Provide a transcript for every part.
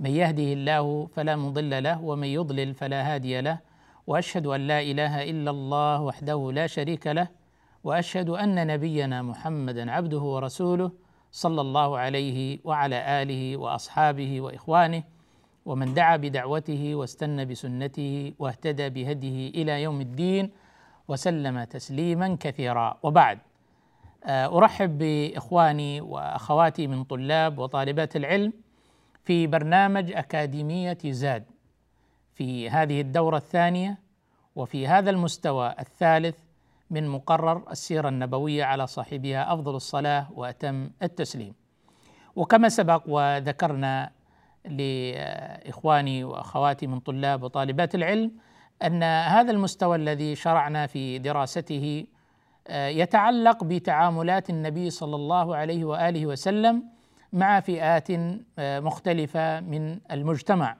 من يهده الله فلا مضل له ومن يضلل فلا هادي له وأشهد أن لا إله إلا الله وحده لا شريك له وأشهد أن نبينا محمدا عبده ورسوله صلى الله عليه وعلى آله وأصحابه وإخوانه ومن دعا بدعوته واستنى بسنته واهتدى بهديه إلى يوم الدين وسلم تسليما كثيرا. وبعد آه، أرحب بإخواني وأخواتي من طلاب وطالبات العلم في برنامج أكاديمية زاد. في هذه الدورة الثانية وفي هذا المستوى الثالث من مقرر السيرة النبوية على صاحبها أفضل الصلاة وأتم التسليم. وكما سبق وذكرنا لإخواني وأخواتي من طلاب وطالبات العلم أن هذا المستوى الذي شرعنا في دراسته آه، يتعلق بتعاملات النبي صلى الله عليه وآله وسلم مع فئات آه، مختلفة من المجتمع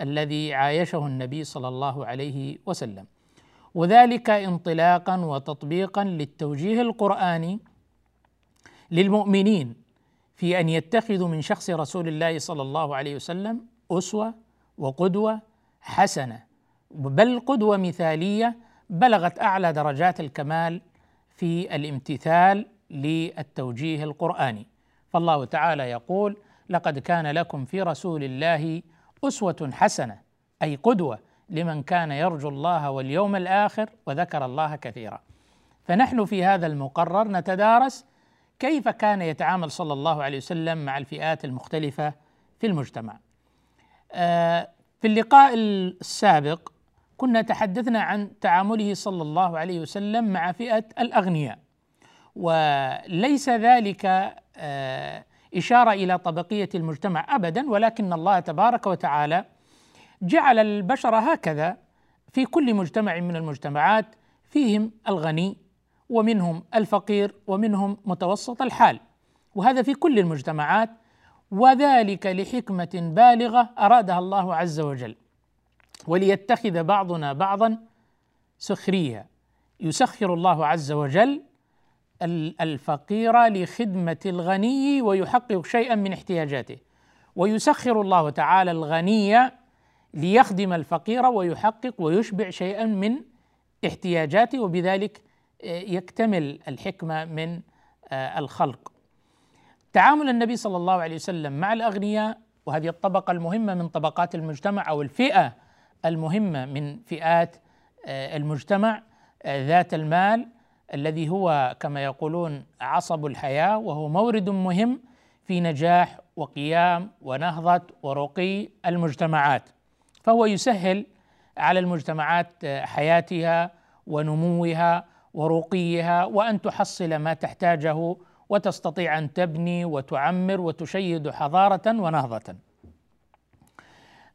الذي عايشه النبي صلى الله عليه وسلم. وذلك انطلاقا وتطبيقا للتوجيه القرآني للمؤمنين في أن يتخذوا من شخص رسول الله صلى الله عليه وسلم أسوة وقدوة حسنة. بل قدوة مثالية بلغت أعلى درجات الكمال في الامتثال للتوجيه القرآني. فالله تعالى يقول لقد كان لكم في رسول الله أسوة حسنة أي قدوة لمن كان يرجو الله واليوم الآخر وذكر الله كثيرا. فنحن في هذا المقرر نتدارس كيف كان يتعامل صلى الله عليه وسلم مع الفئات المختلفة في المجتمع. آه، في اللقاء السابق كنا تحدثنا عن تعامله صلى الله عليه وسلم مع فئة الأغنياء وليس ذلك آه، إشارة إلى طبقية المجتمع ابدا ولكن الله تبارك وتعالى جعل البشر هكذا في كل مجتمع من المجتمعات فيهم الغني ومنهم الفقير ومنهم متوسط الحال. وهذا في كل المجتمعات وذلك لحكمة بالغة أرادها الله عز وجل. وليتخذ بعضنا بعضا سخريا يسخر الله عز وجل الفقير لخدمة الغني ويحقق شيئا من احتياجاته ويسخر الله تعالى الغني ليخدم الفقير ويحقق ويشبع شيئا من احتياجاته وبذلك آه، يكتمل الحكمة من آه، الخلق. تعامل النبي صلى الله عليه وسلم مع الأغنياء وهذه الطبقة المهمة من طبقات المجتمع أو الفئة المهمة من فئات آه، المجتمع ذات المال الذي هو كما يقولون عصب الحياة وهو مورد مهم في نجاح وقيام ونهضة ورقي المجتمعات فهو يسهل على المجتمعات حياتها ونموها ورقيها وأن تحصل ما تحتاجه وتستطيع أن تبني وتعمر وتشيد حضارة ونهضة.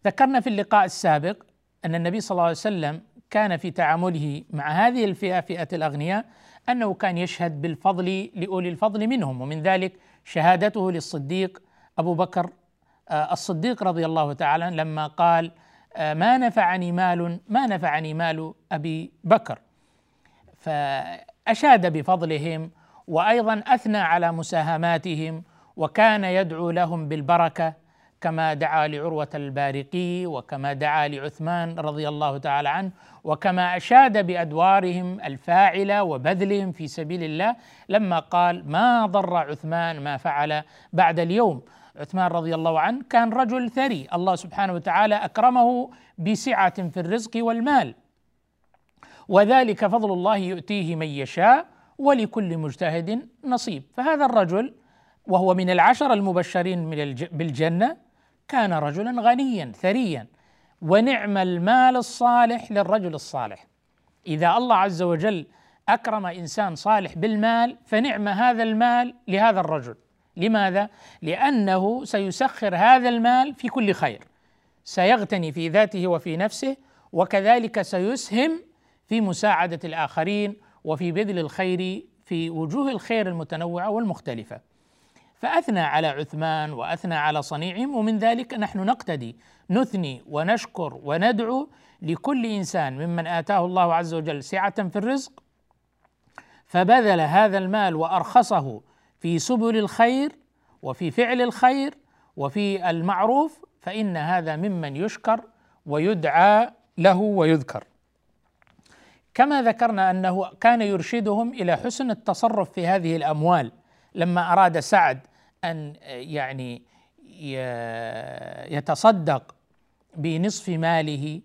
ذكرنا في اللقاء السابق أن النبي صلى الله عليه وسلم كان في تعامله مع هذه الفئة فئة الأغنياء أنه كان يشهد بالفضل لأولي الفضل منهم ومن ذلك شهادته للصديق أبو بكر آه، الصديق رضي الله تعالى لما قال آه، ما نفعني مال ما نفعني مال أبي بكر. فأشاد بفضلهم وأيضا أثنى على مساهماتهم وكان يدعو لهم بالبركة كما دعا لعروة البارقي وكما دعا لعثمان رضي الله تعالى عنه وكما أشاد بأدوارهم الفاعلة وبذلهم في سبيل الله لما قال ما ضر عثمان ما فعل بعد اليوم عثمان رضي الله عنه كان رجل ثري الله سبحانه وتعالى أكرمه بسعة في الرزق والمال وذلك فضل الله يؤتيه من يشاء ولكل مجتهد نصيب فهذا الرجل وهو من العشر المبشرين من بالجنة كان رجلا غنيا ثريا. ونعم المال الصالح للرجل الصالح. إذا الله عز وجل أكرم إنسان صالح بالمال فنعم هذا المال لهذا الرجل. لماذا؟ لأنه سيسخر هذا المال في كل خير. سيغتني في ذاته وفي نفسه وكذلك سيسهم في مساعدة الآخرين وفي بذل الخير في وجوه الخير المتنوعة والمختلفة. فأثنى على عثمان وأثنى على صنيعهم ومن ذلك نحن نقتدي نثني ونشكر وندعو لكل إنسان ممن آتاه الله عز وجل سعة في الرزق فبذل هذا المال وأرخصه في سبل الخير وفي فعل الخير وفي المعروف فإن هذا ممن يشكر ويدعى له ويذكر. كما ذكرنا أنه كان يرشدهم إلى حسن التصرف في هذه الأموال لما أراد سعد أن يعني يتصدق بنصف ماله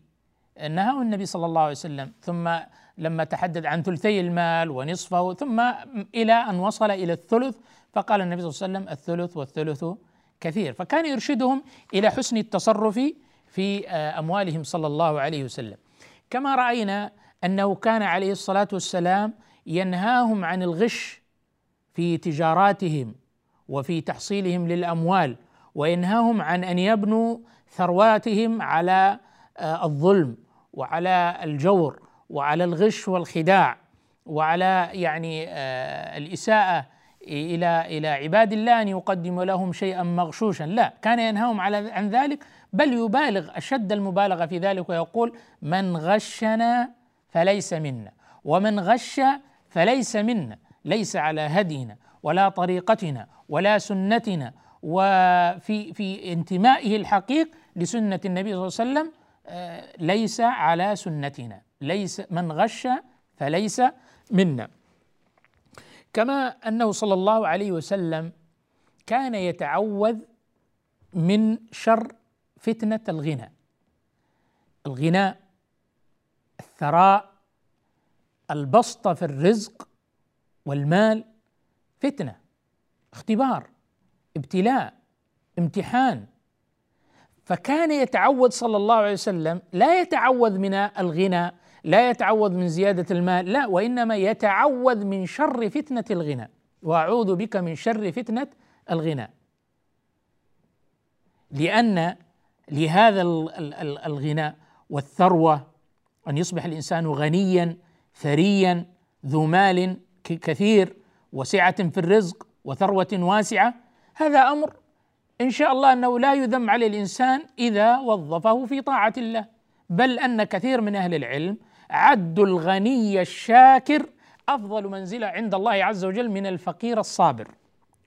نهاه النبي صلى الله عليه وسلم. ثم لما تحدث عن ثلثي المال ونصفه ثم إلى أن وصل إلى الثلث فقال النبي صلى الله عليه وسلم الثلث والثلث كثير. فكان يرشدهم إلى حسن التصرف في أموالهم صلى الله عليه وسلم. كما رأينا أنه كان عليه الصلاة والسلام ينهاهم عن الغش في تجاراتهم وفي تحصيلهم للأموال وينهاهم عن أن يبنوا ثرواتهم على آه، الظلم وعلى الجور وعلى الغش والخداع وعلى يعني آه، الإساءة إلى إلى عباد الله أن يقدم لهم شيئا مغشوشا. لا كان ينهاهم على عن ذلك بل يبالغ أشد المبالغة في ذلك ويقول من غشنا فليس منا ومن غش فليس منا. ليس على هدينا ولا طريقتنا ولا سنتنا وفي في انتمائه الحقيق لسنة النبي صلى الله عليه وسلم آه، ليس على سنتنا. ليس من غش فليس منا. كما أنه صلى الله عليه وسلم كان يتعوذ من شر فتنة الغنى. الغناء الثراء البسط في الرزق والمال فتنة اختبار ابتلاء امتحان. فكان يتعوذ صلى الله عليه وسلم لا يتعوذ من الغنى لا يتعوذ من زيادة المال لا وإنما يتعوذ من شر فتنة الغنى. وأعوذ بك من شر فتنة الغنى. لأن لهذا الغنى والثروة أن يصبح الإنسان غنيا ثريا ذو مال كثير وسعة في الرزق وثروة واسعة هذا أمر إن شاء الله أنه لا يذم على الإنسان إذا وظفه في طاعة الله. بل أن كثير من أهل العلم عدوا الغني الشاكر أفضل منزلة عند الله عز وجل من الفقير الصابر.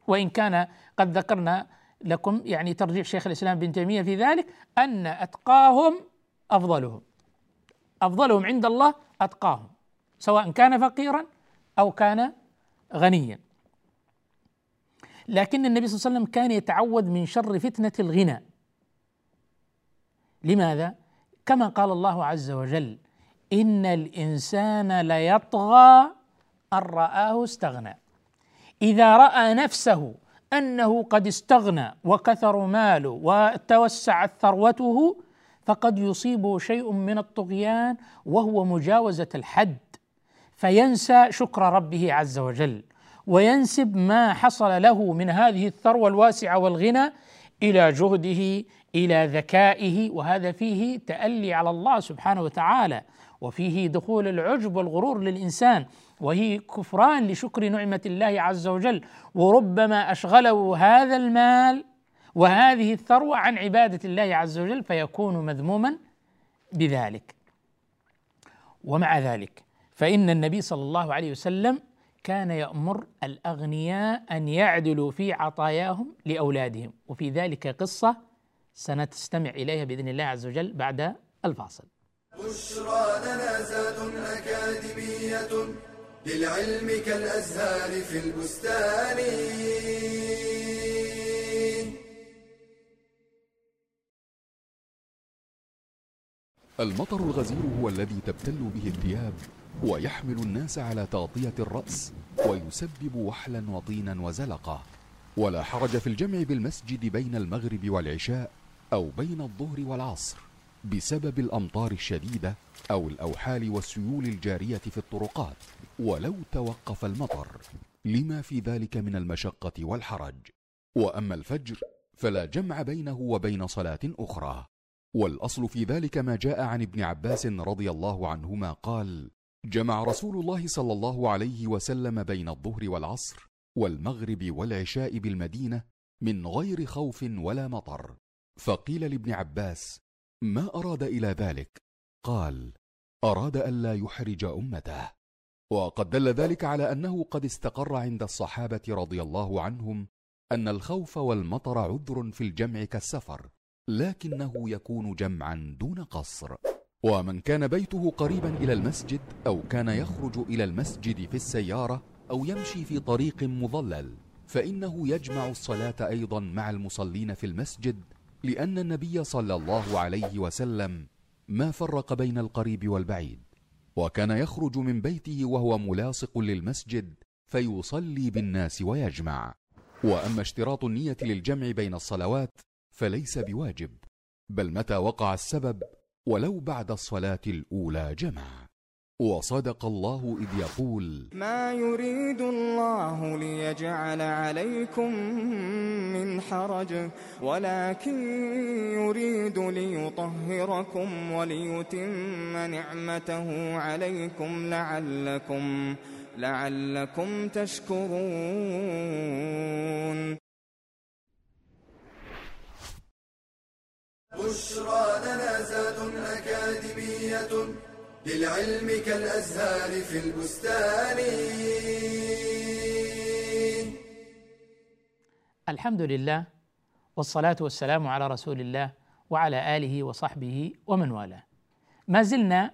وإن كان قد ذكرنا لكم يعني ترجيح شيخ الإسلام بن تيمية في ذلك أن أتقاهم أفضلهم. أفضلهم عند الله أتقاهم سواء كان فقيرا أو كان غنيا. لكن النبي صلى الله عليه وسلم كان يتعوذ من شر فتنة الغنى. لماذا؟ كما قال الله عز وجل إن الإنسان ليطغى أن رآه استغنى. إذا رأى نفسه أنه قد استغنى وكثر ماله وتوسعت ثروته فقد يصيبه شيء من الطغيان وهو مجاوزة الحد. فينسى شكر ربه عز وجل وينسب ما حصل له من هذه الثروة الواسعة والغنى إلى جهده إلى ذكائه وهذا فيه تألي على الله سبحانه وتعالى وفيه دخول العجب والغرور للإنسان وهي كفران لشكر نعمة الله عز وجل وربما أشغله هذا المال وهذه الثروة عن عبادة الله عز وجل فيكون مذموما بذلك. ومع ذلك فإن النبي صلى الله عليه وسلم كان يأمر الأغنياء أن يعدلوا في عطاياهم لأولادهم. وفي ذلك قصة سنستمع إليها بإذن الله عز وجل بعد الفاصل. بشرى لنا زاد أكاديمية للعلم كالأزهار في البستان. المطر الغزير هو الذي تبتل به الثياب ويحمل الناس على تغطية الرأس ويسبب وحلا وطينا وزلقة ولا حرج في الجمع بالمسجد بين المغرب والعشاء أو بين الظهر والعصر بسبب الأمطار الشديدة أو الأوحال والسيول الجارية في الطرقات ولو توقف المطر. لما في ذلك من المشقة والحرج. وأما الفجر فلا جمع بينه وبين صلاة أخرى. والأصل في ذلك ما جاء عن ابن عباس رضي الله عنهما قال جمع رسول الله صلى الله عليه وسلم بين الظهر والعصر والمغرب والعشاء بالمدينة من غير خوف ولا مطر. فقيل لابن عباس ما أراد إلى ذلك؟ قال أراد ألا يحرج أمته. وقد دل ذلك على أنه قد استقر عند الصحابة رضي الله عنهم أن الخوف والمطر عذر في الجمع كالسفر لكنه يكون جمعا دون قصر. ومن كان بيته قريبا إلى المسجد أو كان يخرج إلى المسجد في السيارة أو يمشي في طريق مظلل فإنه يجمع الصلاة أيضا مع المصلين في المسجد لأن النبي صلى الله عليه وسلم ما فرق بين القريب والبعيد. وكان يخرج من بيته وهو ملاصق للمسجد فيصلي بالناس ويجمع. وأما اشتراط النية للجمع بين الصلوات فليس بواجب بل متى وقع السبب ولو بعد الصلاة الأولى جمع. وصدق الله إذ يقول ما يريد الله ليجعل عليكم من حرج ولكن يريد ليطهركم وليتم نعمته عليكم لعلكم لعلكم تشكرون. بشرى لنا زاد أكاديمية للعلم كالأزهار في البستان. الحمد لله والصلاة والسلام على رسول الله وعلى آله وصحبه ومن والاه. ما زلنا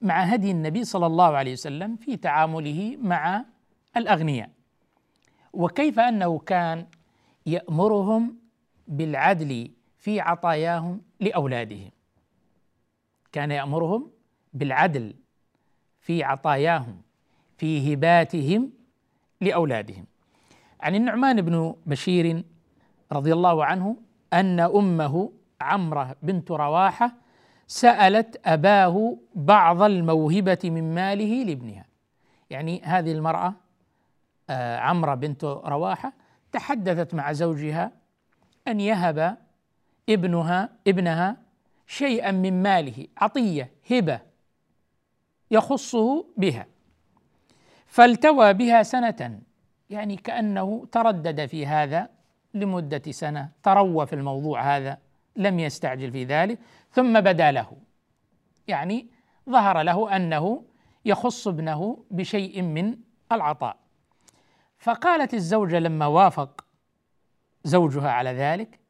مع هدي النبي صلى الله عليه وسلم في تعامله مع الأغنياء. وكيف أنه كان يأمرهم بالعدل في عطاياهم لأولادهم. كان يأمرهم بالعدل في عطاياهم في هباتهم لأولادهم. عن النعمان بن بشير رضي الله عنه أن أمه عمرة بنت رواحة سألت أباه بعض الموهبة من ماله لابنها. يعني هذه المرأة آه، عمرة بنت رواحة تحدثت مع زوجها أن يهب ابنها ابنها شيئا من ماله عطية هبة يخصه بها فالتوى بها سنة. يعني كأنه تردد في هذا لمدة سنة تروى في الموضوع هذا لم يستعجل في ذلك ثم بدا له. يعني ظهر له أنه يخص ابنه بشيء من العطاء. فقالت الزوجة لما وافق زوجها على ذلك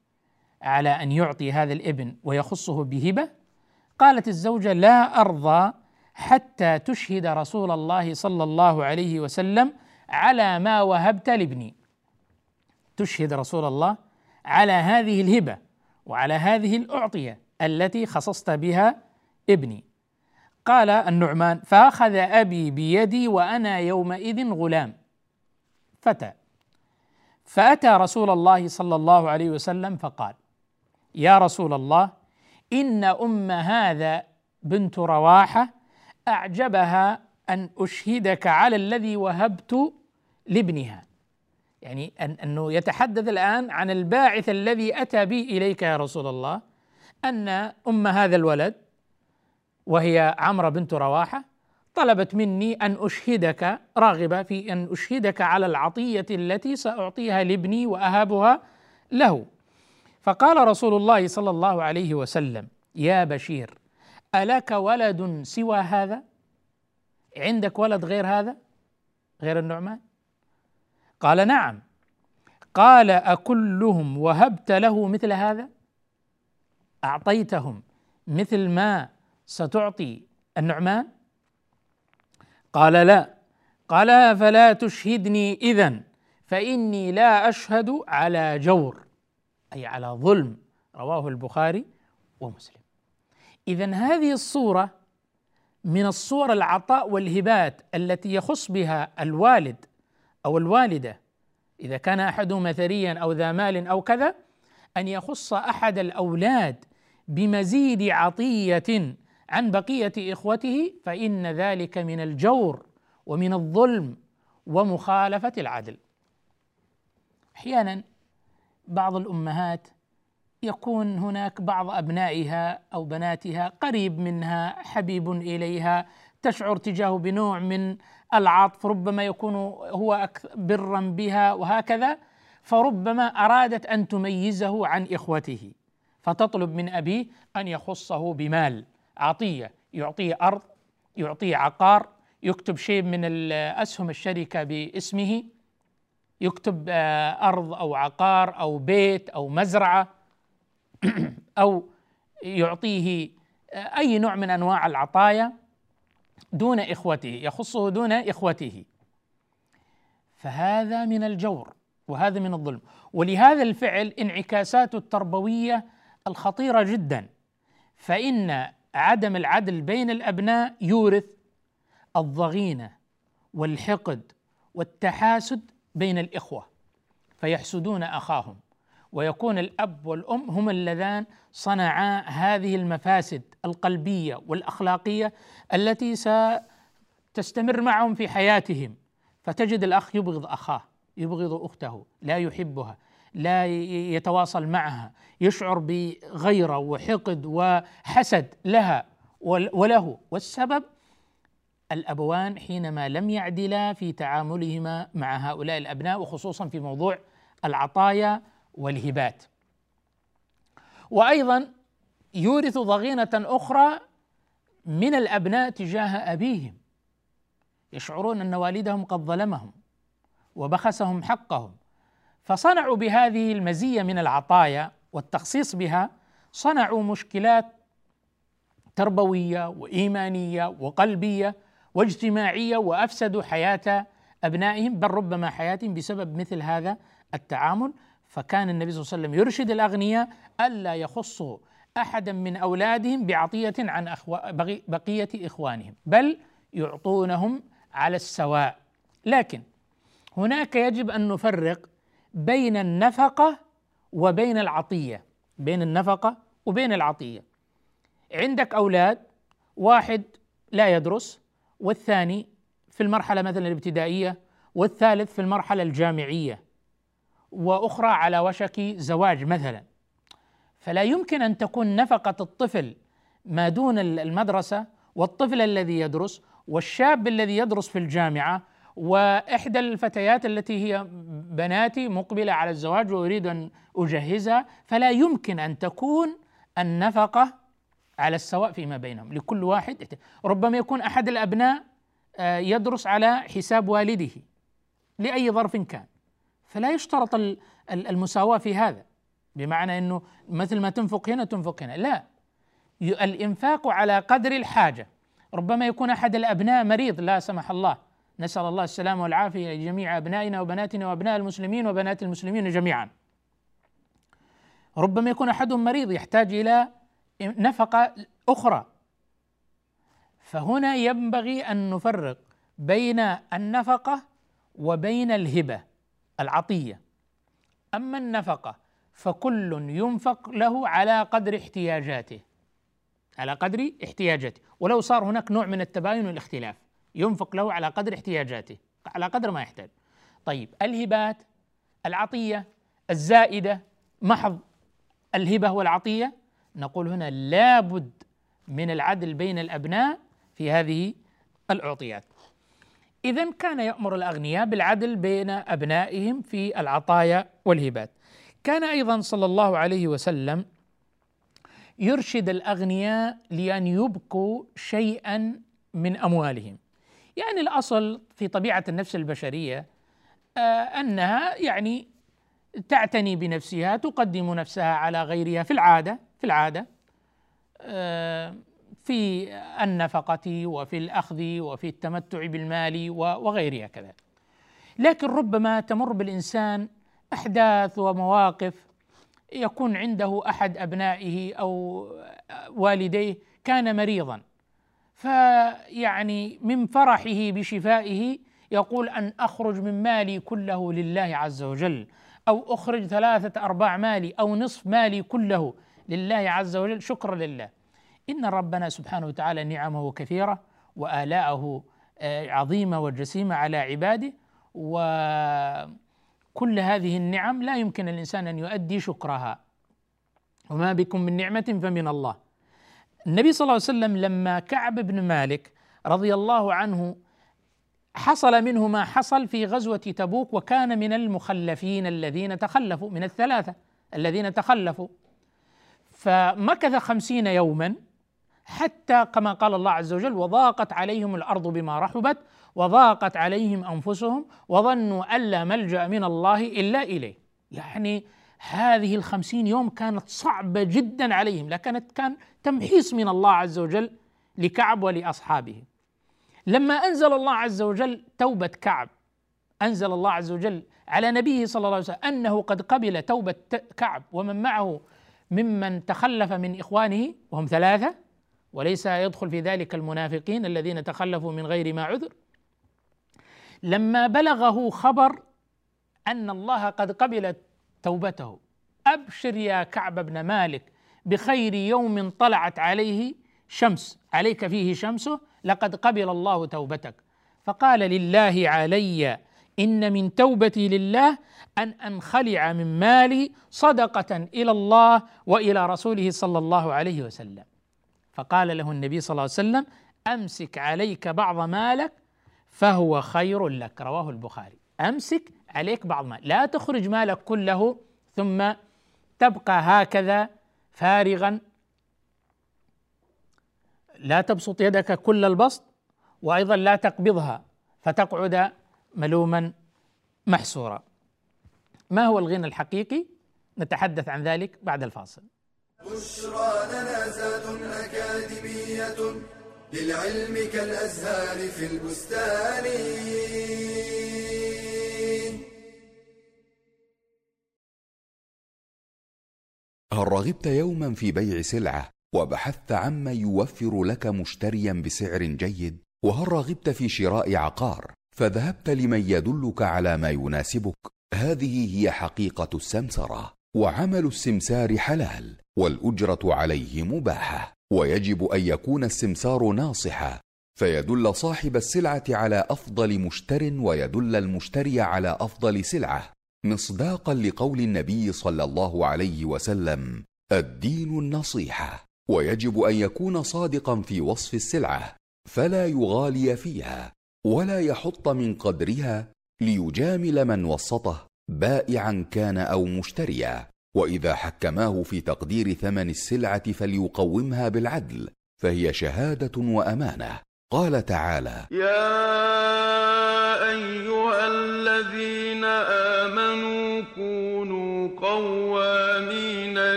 على أن يعطي هذا الابن ويخصه بهبة؟ قالت الزوجة لا أرضى حتى تشهد رسول الله صلى الله عليه وسلم على ما وهبت لابني. تشهد رسول الله على هذه الهبة وعلى هذه الأعطية التي خصصت بها ابني. قال النعمان فأخذ أبي بيدي وأنا يومئذ غلام. فتى. فأتى رسول الله صلى الله عليه وسلم فقال يا رسول الله إن أم هذا بنت رواحة أعجبها أن أشهدك على الذي وهبت لابنها. يعني أنه يتحدث الآن عن الباعث الذي أتى بي إليك يا رسول الله أن أم هذا الولد وهي عمرو بنت رواحة طلبت مني أن أشهدك راغبة في أن أشهدك على العطية التي سأعطيها لابني واهبها له. فقال رسول الله صلى الله عليه وسلم يا بشير ألك ولد سوى هذا؟ عندك ولد غير هذا؟ غير النعمان؟ قال نعم قال أكلهم وهبت له مثل هذا؟ أعطيتهم مثل ما ستعطي النعمان؟ قال لا قال فلا تشهدني إذا فإني لا أشهد على جور أي على ظلم رواه البخاري ومسلم. اذا هذه الصورة من الصور العطاء والهبات التي يخص بها الوالد أو الوالدة إذا كان احدهما ثريا أو ذا مال أو كذا أن يخص أحد الأولاد بمزيد عطية عن بقية إخوته فإن ذلك من الجور ومن الظلم ومخالفة العدل. أحيانا بعض الأمهات يكون هناك بعض أبنائها أو بناتها قريب منها حبيب إليها تشعر تجاهه بنوع من العطف ربما يكون هو برا بها وهكذا. فربما أرادت أن تميزه عن إخوته. فتطلب من أبيه أن يخصه بمال عطية يعطيه أرض يعطيه عقار يكتب شيء من اسهم الشركة باسمه. يكتب آه، أرض أو عقار أو بيت أو مزرعة أو يعطيه آه، أي نوع من أنواع العطايا دون إخوته يخصه دون إخوته. فهذا من الجور وهذا من الظلم. ولهذا الفعل انعكاساته التربوية الخطيرة جدا. فإن عدم العدل بين الأبناء يورث الضغينة والحقد والتحاسد بين الإخوة فيحسدون أخاهم ويكون الأب والأم هم اللذان صنعا هذه المفاسد القلبية والأخلاقية التي ستستمر معهم في حياتهم. فتجد الأخ يبغض أخاه يبغض أخته لا يحبها لا يتواصل معها يشعر بغيرة وحقد وحسد لها وله. والسبب الأبوان حينما لم يعدلا في تعاملهما مع هؤلاء الأبناء وخصوصا في موضوع العطايا والهبات. وأيضا يورث ضغينة أخرى من الأبناء تجاه أبيهم. يشعرون أن والدهم قد ظلمهم وبخسهم حقهم. فصنعوا بهذه المزية من العطايا والتخصيص بها صنعوا مشكلات تربوية وإيمانية وقلبية واجتماعية وافسدوا حياة أبنائهم بل ربما حياتهم بسبب مثل هذا التعامل. فكان النبي صلى الله عليه وسلم يرشد الأغنياء ألا يخصوا أحدا من أولادهم بعطية عن أخو... بقية إخوانهم بل يعطونهم على السواء. لكن هناك يجب أن نفرق بين النفقة وبين العطية بين النفقة وبين العطية. عندك أولاد واحد لا يدرس والثاني في المرحلة مثلا الابتدائية والثالث في المرحلة الجامعية وأخرى على وشك زواج مثلا. فلا يمكن أن تكون نفقة الطفل ما دون المدرسة والطفل الذي يدرس والشاب الذي يدرس في الجامعة وإحدى الفتيات التي هي بناتي مقبلة على الزواج وأريد أن أجهزها فلا يمكن أن تكون النفقة على السواء فيما بينهم لكل واحد ربما يكون أحد الأبناء آه، يدرس على حساب والده لأي ظرف كان. فلا يشترط المساواة في هذا بمعنى أنه مثل ما تنفق هنا تنفق هنا. لا الإنفاق على قدر الحاجة. ربما يكون أحد الأبناء مريض لا سمح الله. نسأل الله السلامة والعافية لجميع أبنائنا وبناتنا وأبناء المسلمين وبنات المسلمين جميعا. ربما يكون أحدهم مريض يحتاج إلى نفقة أخرى. فهنا ينبغي أن نفرق بين النفقة وبين الهبة العطية. أما النفقة فكل ينفق له على قدر احتياجاته على قدر احتياجاته. ولو صار هناك نوع من التباين والاختلاف ينفق له على قدر احتياجاته على قدر ما يحتاج. طيب الهبات العطية الزائدة محض الهبة والعطية نقول هنا لابد من العدل بين الأبناء في هذه الأعطيات إذا كان يأمر الأغنياء بالعدل بين أبنائهم في العطايا والهبات. كان أيضا صلى الله عليه وسلم يرشد الأغنياء لأن يبقوا شيئا من أموالهم. يعني الأصل في طبيعة النفس البشرية آه أنها يعني تعتني بنفسها تقدم نفسها على غيرها في العادة العادة آه في النفقة وفي الأخذ وفي التمتع بالمال وغيرها كذلك لكن ربما تمر بالإنسان أحداث ومواقف يكون عنده أحد أبنائه أو والديه كان مريضا فيعني من فرحه بشفائه يقول أن أخرج من مالي كله لله عز وجل أو أخرج ثلاثة أرباع مالي أو نصف مالي كله لله عز وجل شكرا لله. إن ربنا سبحانه وتعالى نعمه كثيرة والاءه آه، عظيمة وجسيمة على عباده وكل هذه النعم لا يمكن الإنسان أن يؤدي شكرها. وما بكم من نعمة فمن الله. النبي صلى الله عليه وسلم لما كعب بن مالك رضي الله عنه حصل منه ما حصل في غزوة تبوك وكان من المخلفين الذين تخلفوا من الثلاثة الذين تخلفوا. فمكث خمسين يوما حتى كما قال الله عز وجل وضاقت عليهم الأرض بما رحبت وضاقت عليهم أنفسهم وظنوا أن لا ملجأ من الله إلا إليه. يعني هذه الخمسين يوم كانت صعبة جدا عليهم لكنت كان تمحيص من الله عز وجل لكعب ولأصحابه. لما أنزل الله عز وجل توبة كعب أنزل الله عز وجل على نبيه صلى الله عليه وسلم أنه قد قبل توبة كعب ومن معه ممن تخلف من إخوانه وهم ثلاثة وليس يدخل في ذلك المنافقين الذين تخلفوا من غير ما عذر. لما بلغه خبر أن الله قد قبل توبته أبشر يا كعب بن مالك بخير يوم طلعت عليه شمس عليك فيه شمسه لقد قبل الله توبتك. فقال لله علي إن من توبتي لله أن أنخلع من مالي صدقة إلى الله وإلى رسوله صلى الله عليه وسلم. فقال له النبي صلى الله عليه وسلم أمسك عليك بعض مالك فهو خير لك. رواه البخاري. أمسك عليك بعض مال. لا تخرج مالك كله ثم تبقى هكذا فارغا. لا تبسط يدك كل البسط وأيضا لا تقبضها فتقعد ملوما محسورا ما هو الغنى الحقيقي؟ نتحدث عن ذلك بعد الفاصل. بشرى لنا زاد أكاديمية للعلم كالأزهار في البستان. هل رغبت يوما في بيع سلعة وبحثت عما يوفر لك مشتريا بسعر جيد؟ وهل رغبت في شراء عقار فذهبت لمن يدلك على ما يناسبك؟ هذه هي حقيقة السمسرة وعمل السمسار حلال والأجرة عليه مباحة ويجب أن يكون السمسار ناصحا فيدل صاحب السلعة على أفضل مشتر ويدل المشتري على أفضل سلعة. مصداقا لقول النبي صلى الله عليه وسلم الدين النصيحة ويجب أن يكون صادقا في وصف السلعة فلا يغالي فيها ولا يحط من قدرها ليجامل من وسطه بائعا كان أو مشتريا وإذا حكماه في تقدير ثمن السلعة فليقومها بالعدل فهي شهادة وأمانة. قال تعالى يا أيها الذين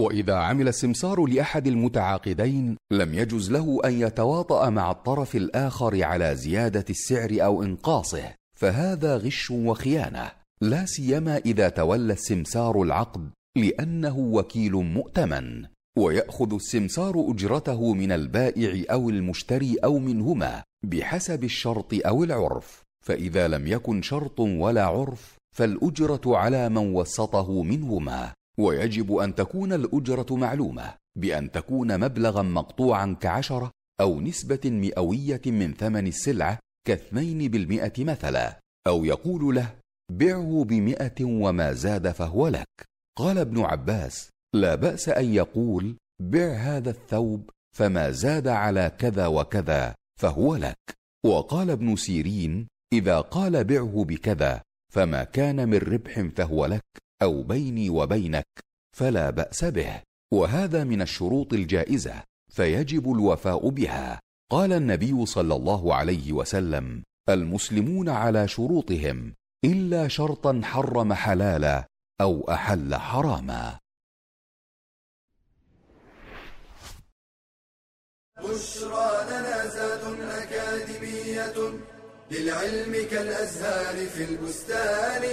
وإذا عمل السمسار لأحد المتعاقدين لم يجز له أن يتواطأ مع الطرف الآخر على زيادة السعر أو إنقاصه. فهذا غش وخيانة. لا سيما إذا تولى السمسار العقد لأنه وكيل مؤتمن. ويأخذ السمسار أجرته من البائع أو المشتري أو منهما بحسب الشرط أو العرف. فإذا لم يكن شرط ولا عرف فالأجرة على من وسطه منهما. ويجب أن تكون الأجرة معلومة بأن تكون مبلغا مقطوعا كعشرة أو نسبة مئوية من ثمن السلعة كاثنين بالمئة مثلا. أو يقول له بعه بمئة وما زاد فهو لك. قال ابن عباس لا بأس أن يقول بع هذا الثوب فما زاد على كذا وكذا فهو لك. وقال ابن سيرين إذا قال بعه بكذا فما كان من ربح فهو لك. أو بيني وبينك فلا بأس به. وهذا من الشروط الجائزة فيجب الوفاء بها. قال النبي صلى الله عليه وسلم المسلمون على شروطهم إلا شرطا حرم حلالا أو أحل حراما. بشرى لنا زاد أكاديمية للعلم كالأزهار في البستان.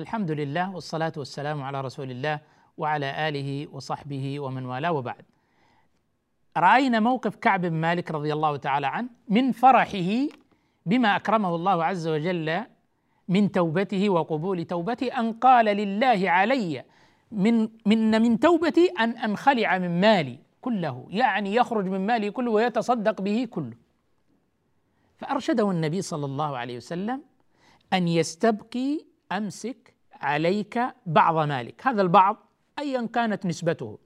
الحمد لله والصلاة والسلام على رسول الله وعلى آله وصحبه ومن والاه وبعد. رأينا موقف كعب بن مالك رضي الله تعالى عنه من فرحه بما أكرمه الله عز وجل من توبته وقبول توبته أن قال لله علي من من من توبتي أن أنخلع من مالي كله يعني يخرج من مالي كله ويتصدق به كله. فأرشده النبي صلى الله عليه وسلم أن يستبقي أمسك عليك بعض مالك. هذا البعض أيا كانت نسبته.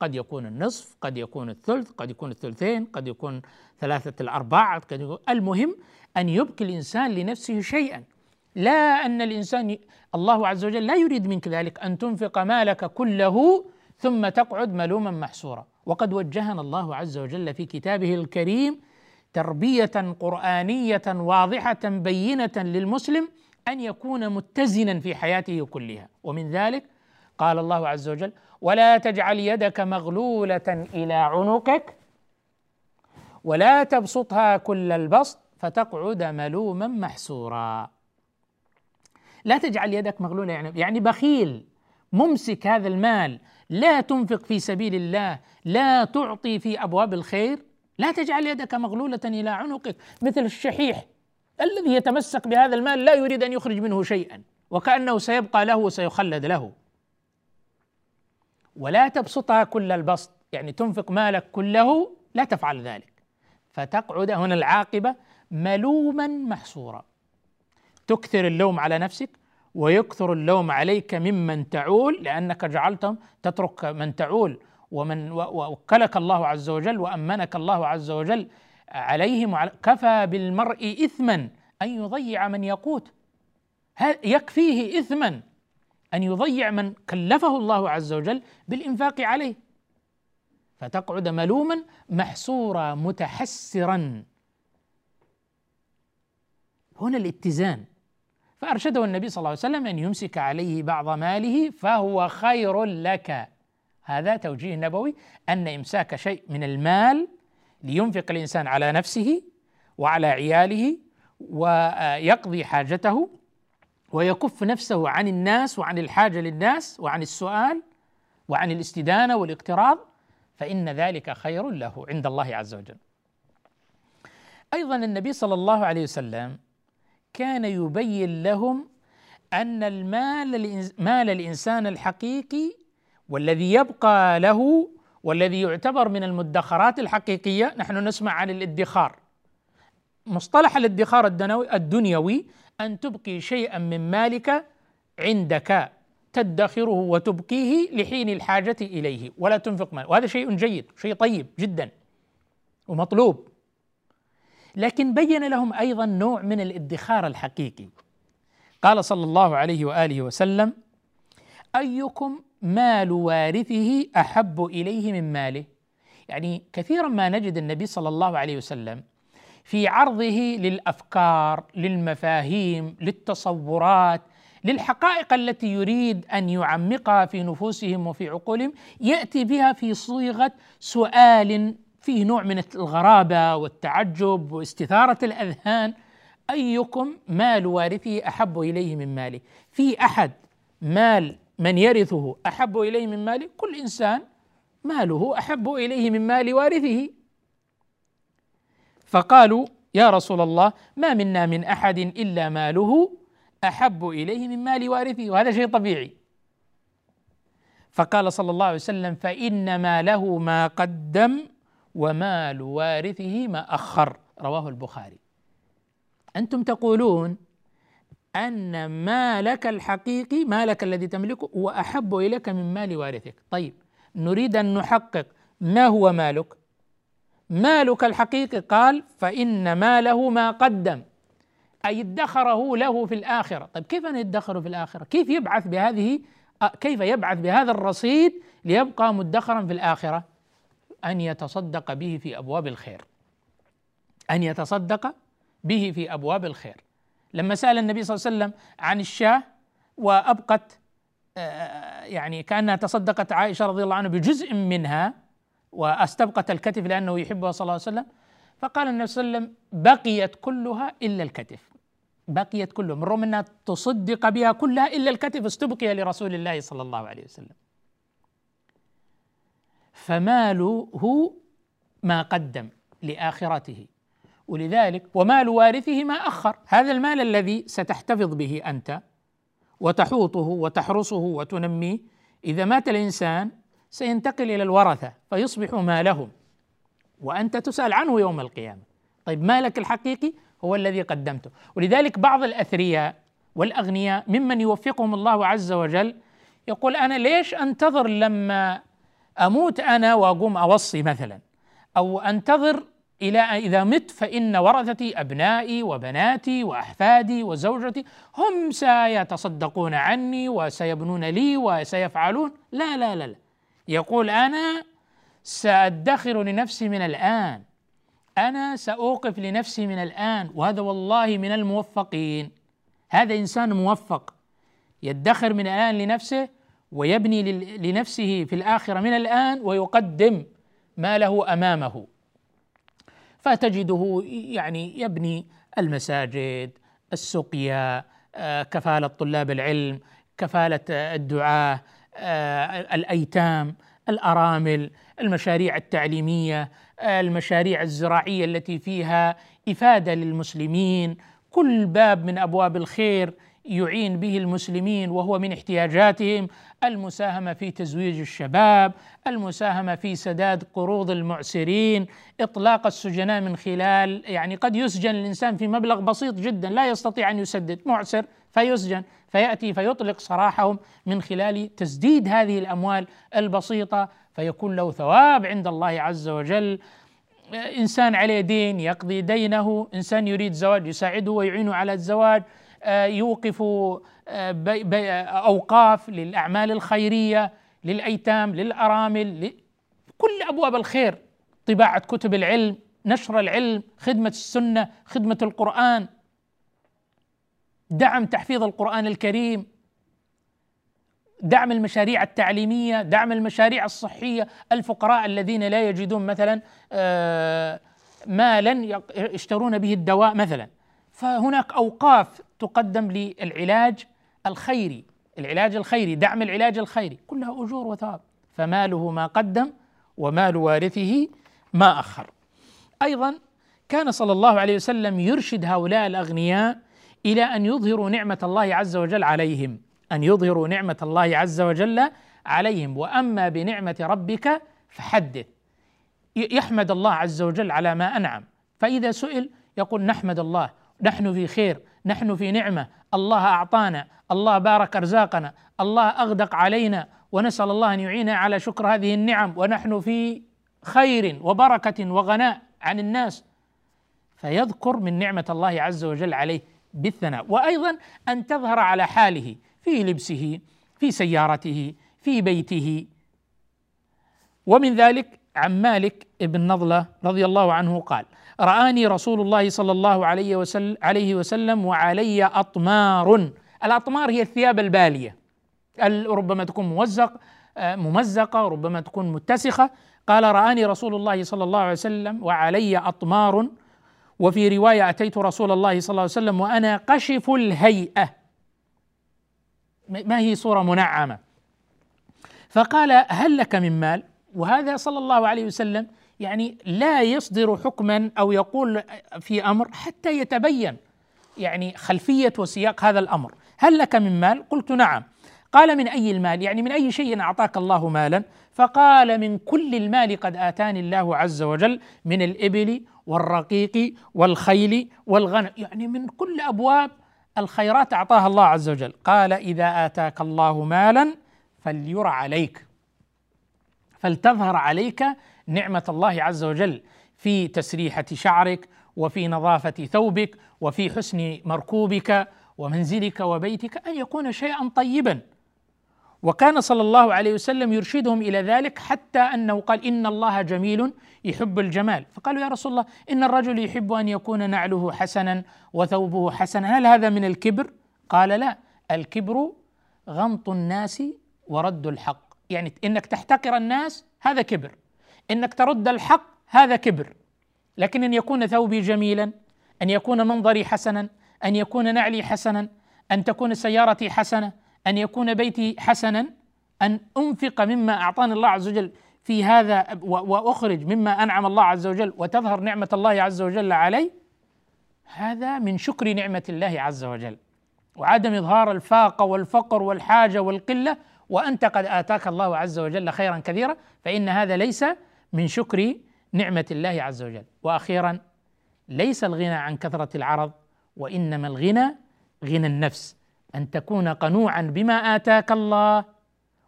قد يكون النصف قد يكون الثلث قد يكون الثلثين قد يكون ثلاثة الأرباع قد يكون. المهم أن يبقي الإنسان لنفسه شيئا. لا أن الإنسان الله عز وجل لا يريد منك ذلك أن تنفق مالك كله ثم تقعد ملوما محسورا وقد وجهنا الله عز وجل في كتابه الكريم تربية قرآنية واضحة بينة للمسلم أن يكون متزنا في حياته كلها. ومن ذلك قال الله عز وجل ولا تجعل يدك مغلولة إلى عنقك ولا تبسطها كل البسط فتقعد ملوما محسورا. لا تجعل يدك مغلولة يعني يعني بخيل ممسك هذا المال لا تنفق في سبيل الله لا تعطي في أبواب الخير. لا تجعل يدك مغلولة إلى عنقك مثل الشحيح. الذي يتمسك بهذا المال لا يريد أن يخرج منه شيئا وكأنه سيبقى له وسيخلد له. ولا تبسطها كل البسط يعني تنفق مالك كله لا تفعل ذلك. فتقعد هنا العاقبة ملوما محصورا. تكثر اللوم على نفسك ويكثر اللوم عليك ممن تعول لأنك جعلتهم تترك من تعول ومن وكلك الله عز وجل وأمنك الله عز وجل عليهم كفى بالمرء إثما أن يضيع من يقوت يكفيه إثما أن يضيع من كلفه الله عز وجل بالإنفاق عليه؟ فتقعد ملوما محسورا متحسرا. هنا الاتزان. فأرشده النبي صلى الله عليه وسلم أن يمسك عليه بعض ماله فهو خير لك. هذا توجيه نبوي أن إمساك شيء من المال لينفق الإنسان على نفسه وعلى عياله ويقضي حاجته ويكف نفسه عن الناس وعن الحاجة للناس وعن السؤال وعن الاستدانة والاقتراض فإن ذلك خير له عند الله عز وجل. أيضا النبي صلى الله عليه وسلم كان يبين لهم أن المال مال الإنسان الحقيقي والذي يبقى له والذي يعتبر من المدخرات الحقيقية نحن نسمع عن الادخار. مصطلح الادخار الدنيوي أن تبقي شيئا من مالك عندك تدخره وتبقيه لحين الحاجة إليه. ولا تنفق مال وهذا شيء جيد شيء طيب جدا ومطلوب. لكن بين لهم أيضا نوع من الادخار الحقيقي. قال صلى الله عليه وآله وسلم أيكم مال وارثه أحب إليه من ماله. يعني كثيرا ما نجد النبي صلى الله عليه وسلم في عرضه للأفكار للمفاهيم للتصورات للحقائق التي يريد أن يعمقها في نفوسهم وفي عقولهم يأتي بها في صيغة سؤال فيه نوع من الغرابة والتعجب واستثارة الأذهان. أيكم مال وارثه أحب إليه من ماله؟ في أحد مال من يرثه أحب إليه من ماله كل إنسان ماله أحب إليه من مال وارثه. فقالوا يا رسول الله ما منا من أحد إلا ماله أحب إليه من مال وارثه. وهذا شيء طبيعي. فقال صلى الله عليه وسلم فان ماله ما قدم ومال وارثه ما أخر. رواه البخاري. أنتم تقولون أن مالك الحقيقي مالك الذي تملكه هو أحب إليك من مال وارثك. طيب نريد أن نحقق ما هو مالك؟ مالك الحقيقي قال فإن ماله ما قدم أي ادخره له في الآخرة. طيب كيف أن يدخره في الآخرة؟ كيف يبعث بهذه كيف يبعث بهذا الرصيد ليبقى مدخرا في الآخرة؟ أن يتصدق به في أبواب الخير. أن يتصدق به في أبواب الخير. لما سأل النبي صلى الله عليه وسلم عن الشاة وأبقت يعني كأنها تصدقت عائشة رضي الله عنها بجزء منها واستبقت الكتف لأنه يحبها صلى الله عليه وسلم فقال النبي صلى الله عليه وسلم بقيت كلها إلا الكتف. بقيت كلها من رغم أنها تصدق بها كلها إلا الكتف استبقي لرسول الله صلى الله عليه وسلم. فماله ما قدم لآخرته ولذلك ومال وارثه ما أخر. هذا المال الذي ستحتفظ به أنت وتحوطه وتحرسه وتنميه. إذا مات الإنسان سينتقل إلى الورثة فيصبح مالهم. وأنت تسأل عنه يوم القيامة. طيب مالك الحقيقي هو الذي قدمته. ولذلك بعض الأثرياء والأغنياء ممن يوفقهم الله عز وجل يقول أنا ليش أنتظر لما أموت أنا وأقوم أوصي مثلا؟ أو أنتظر إلى إذا مت فإن ورثتي أبنائي وبناتي وأحفادي وزوجتي هم سيتصدقون عني وسيبنون لي وسيفعلون. لا لا لا, لا. يقول أنا سأدخر لنفسي من الآن. أنا سأوقف لنفسي من الآن وهذا والله من الموفقين. هذا إنسان موفق. يدخر من الآن لنفسه ويبني لنفسه في الآخرة من الآن ويقدم ما له أمامه. فتجده يعني يبني المساجد السقيا آه، كفالة طلاب العلم كفالة الدعاة آه، الأيتام الأرامل المشاريع التعليمية المشاريع الزراعية التي فيها إفادة للمسلمين. كل باب من أبواب الخير يعين به المسلمين وهو من احتياجاتهم المساهمة في تزويج الشباب المساهمة في سداد قروض المعسرين إطلاق السجناء من خلال يعني قد يسجن الإنسان في مبلغ بسيط جدا لا يستطيع أن يسدد معسر فيسجن فيأتي فيطلق سراحهم من خلال تسديد هذه الأموال البسيطة فيكون له ثواب عند الله عز وجل. إنسان عليه دين يقضي دينه إنسان يريد زواج يساعده ويعينه على الزواج. يوقف آه، أوقاف للأعمال الخيرية للأيتام للأرامل كل أبواب الخير. طباعة كتب العلم نشر العلم خدمة السنة خدمة القرآن. دعم تحفيظ القرآن الكريم. دعم المشاريع التعليمية دعم المشاريع الصحية. الفقراء الذين لا يجدون مثلا آه، مالا يشترون به الدواء مثلا. فهناك أوقاف تقدم للعلاج الخيري العلاج الخيري دعم العلاج الخيري كلها أجور وثواب. فماله ما قدم ومال وارثه ما أخر. أيضا كان صلى الله عليه وسلم يرشد هؤلاء الأغنياء إلى أن يظهروا نعمة الله عز وجل عليهم أن يظهروا نعمة الله عز وجل عليهم. وأما بنعمة ربك فحدث. يحمد الله عز وجل على ما أنعم. فإذا سئل يقول نحمد الله نحن في خير. نحن في نعمة. الله أعطانا. الله بارك أرزاقنا. الله أغدق علينا. ونسأل الله أن يعيننا على شكر هذه النعم. ونحن في خير وبركة وغناء عن الناس. فيذكر من نعمة الله عز وجل عليه بالثناء. وأيضا أن تظهر على حاله في لبسه في سيارته في بيته. ومن ذلك عن مالك بن نضلة رضي الله عنه قال رآني رسول الله صلى الله عليه وسلم, عليه وسلم وعلي أطمار. الأطمار هي الثياب البالية. ربما تكون موزق آه، ممزقة ربما تكون متسخة. قال رآني رسول الله صلى الله عليه وسلم وعلي أطمار. وفي رواية أتيت رسول الله صلى الله عليه وسلم وأنا قشف الهيئة. ما هي صورة منعمة؟ فقال هل لك من مال؟ وهذا صلى الله عليه وسلم يعني لا يصدر حكما أو يقول في أمر حتى يتبين يعني خلفية وسياق هذا الأمر. هل لك من مال؟ قلت نعم. قال من أي المال؟ يعني من أي شيء أعطاك الله مالا؟ فقال من كل المال قد آتاني الله عز وجل من الإبل والرقيق والخيل والغنم. يعني من كل أبواب الخيرات أعطاها الله عز وجل. قال إذا آتاك الله مالا فليرى عليك. فلتظهر عليك نعمة الله عز وجل في تسريحة شعرك وفي نظافة ثوبك وفي حسن مركوبك ومنزلك وبيتك أن يكون شيئا طيبا. وكان صلى الله عليه وسلم يرشدهم إلى ذلك حتى أنه قال إن الله جميل يحب الجمال. فقالوا يا رسول الله إن الرجل يحب أن يكون نعله حسنا وثوبه حسنا هل هذا من الكبر؟ قال لا الكبر غمط الناس ورد الحق. يعني إنك تحتقر الناس هذا كبر. إنك ترد الحق هذا كبر. لكن أن يكون ثوبي جميلا أن يكون منظري حسنا أن يكون نعلي حسنا أن تكون سيارتي حسنة أن يكون بيتي حسنا أن أنفق مما أعطاني الله عز وجل في هذا وأخرج مما أنعم الله عز وجل وتظهر نعمة الله عز وجل علي هذا من شكر نعمة الله عز وجل. وعدم إظهار الفاقة والفقر والحاجة والقلة وأنت قد آتاك الله عز وجل خيرا كثيرا فإن هذا ليس من شكر نعمة الله عز وجل. وأخيرا ليس الغنى عن كثرة العرض وإنما الغنى غنى النفس. أن تكون قنوعا بما آتاك الله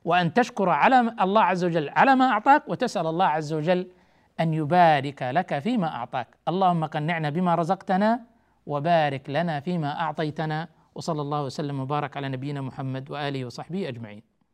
وأن تشكر على الله عز وجل على ما أعطاك وتسأل الله عز وجل أن يبارك لك فيما أعطاك. اللهم قنعنا بما رزقتنا وبارك لنا فيما أعطيتنا وصلى الله وسلم وبارك على نبينا محمد وآله وصحبه أجمعين.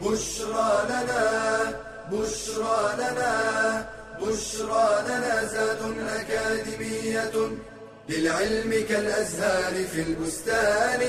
بشرى لنا بشرى لنا بشرى لنا زاد أكاديمية للعلم كالأزهار في البستان.